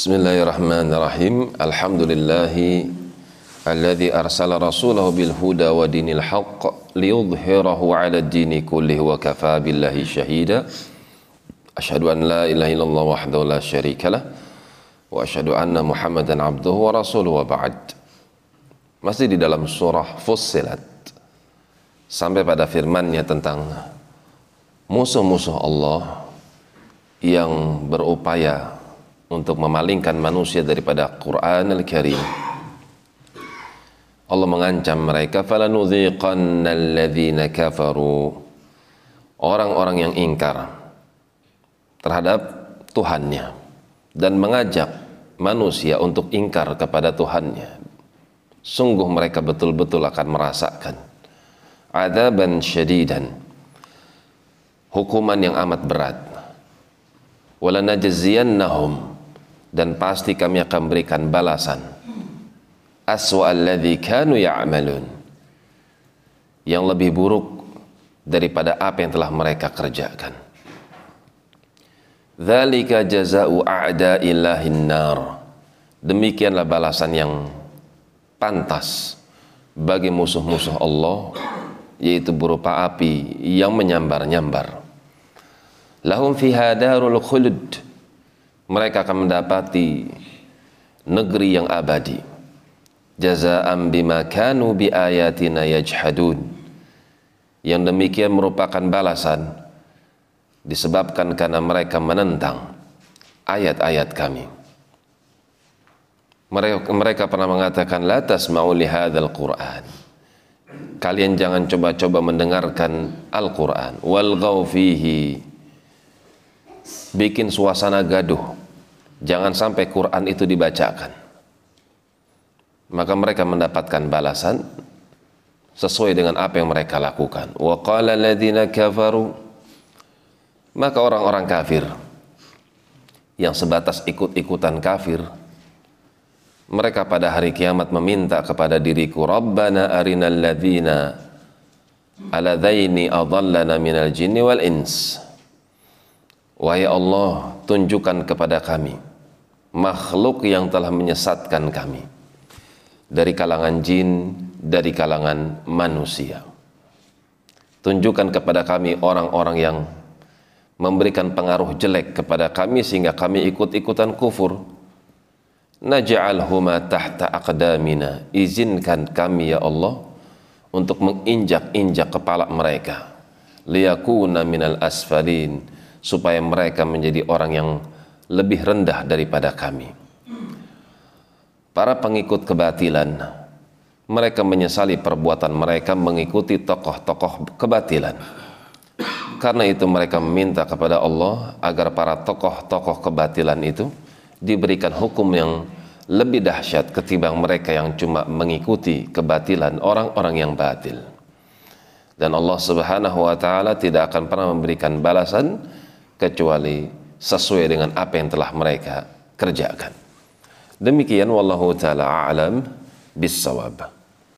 Bismillahirrahmanirrahim. Alhamdulillahi alladzi arsala rasulahu bil huda wa wa kafaa billahi wa asyhadu anna Muhammadan 'abduhu. Masih di dalam surah Fussilat sampai pada firman-Nya tentang musuh-musuh Allah yang berupaya untuk memalingkan manusia daripada Quran Al-Karim. Allah mengancam mereka falanudhiqanna alladhina kafaru orang-orang yang ingkar terhadap Tuhannya dan mengajak manusia untuk ingkar kepada Tuhannya. Sungguh mereka betul-betul akan merasakan adaban syadidan hukuman yang amat berat walanajziyannahum dan pasti kami akan berikan balasan. Aswa alladhi kanu ya'malun. Yang lebih buruk daripada apa yang telah mereka kerjakan. Dzalika jazaa'u a'da'illahin nar. Demikianlah balasan yang pantas bagi musuh-musuh Allah yaitu berupa api yang menyambar-nyambar. Lahum fiha darul khuld mereka akan mendapati negeri yang abadi. Jazaan bima kanu bi ayatina yajhadun. Yang demikian merupakan balasan disebabkan karena mereka menentang ayat-ayat kami. Mereka, mereka pernah mengatakan la tasma'u li hadzal qur'an. Kalian jangan coba-coba mendengarkan Al-Qur'an. Wal fihi. Bikin suasana gaduh jangan sampai Quran itu dibacakan. Maka mereka mendapatkan balasan sesuai dengan apa yang mereka lakukan. Wa qala kafaru. Maka orang-orang kafir yang sebatas ikut-ikutan kafir mereka pada hari kiamat meminta kepada diriku rabbana arinal ladzina aladzaini adallana minal jinni wal ins. Wahai Allah tunjukkan kepada kami makhluk yang telah menyesatkan kami dari kalangan jin, dari kalangan manusia. Tunjukkan kepada kami orang-orang yang memberikan pengaruh jelek kepada kami sehingga kami ikut-ikutan kufur. Naj'alhuma tahta aqdamina. Izinkan kami ya Allah untuk menginjak-injak kepala mereka. Liyakuna minal asfalin supaya mereka menjadi orang yang lebih rendah daripada kami. Para pengikut kebatilan, mereka menyesali perbuatan mereka mengikuti tokoh-tokoh kebatilan. Karena itu mereka meminta kepada Allah agar para tokoh-tokoh kebatilan itu diberikan hukum yang lebih dahsyat ketimbang mereka yang cuma mengikuti kebatilan orang-orang yang batil. Dan Allah Subhanahu wa taala tidak akan pernah memberikan balasan kecuali sesuai dengan apa yang telah mereka kerjakan. Demikian wallahu taala a'lam bis-shawab.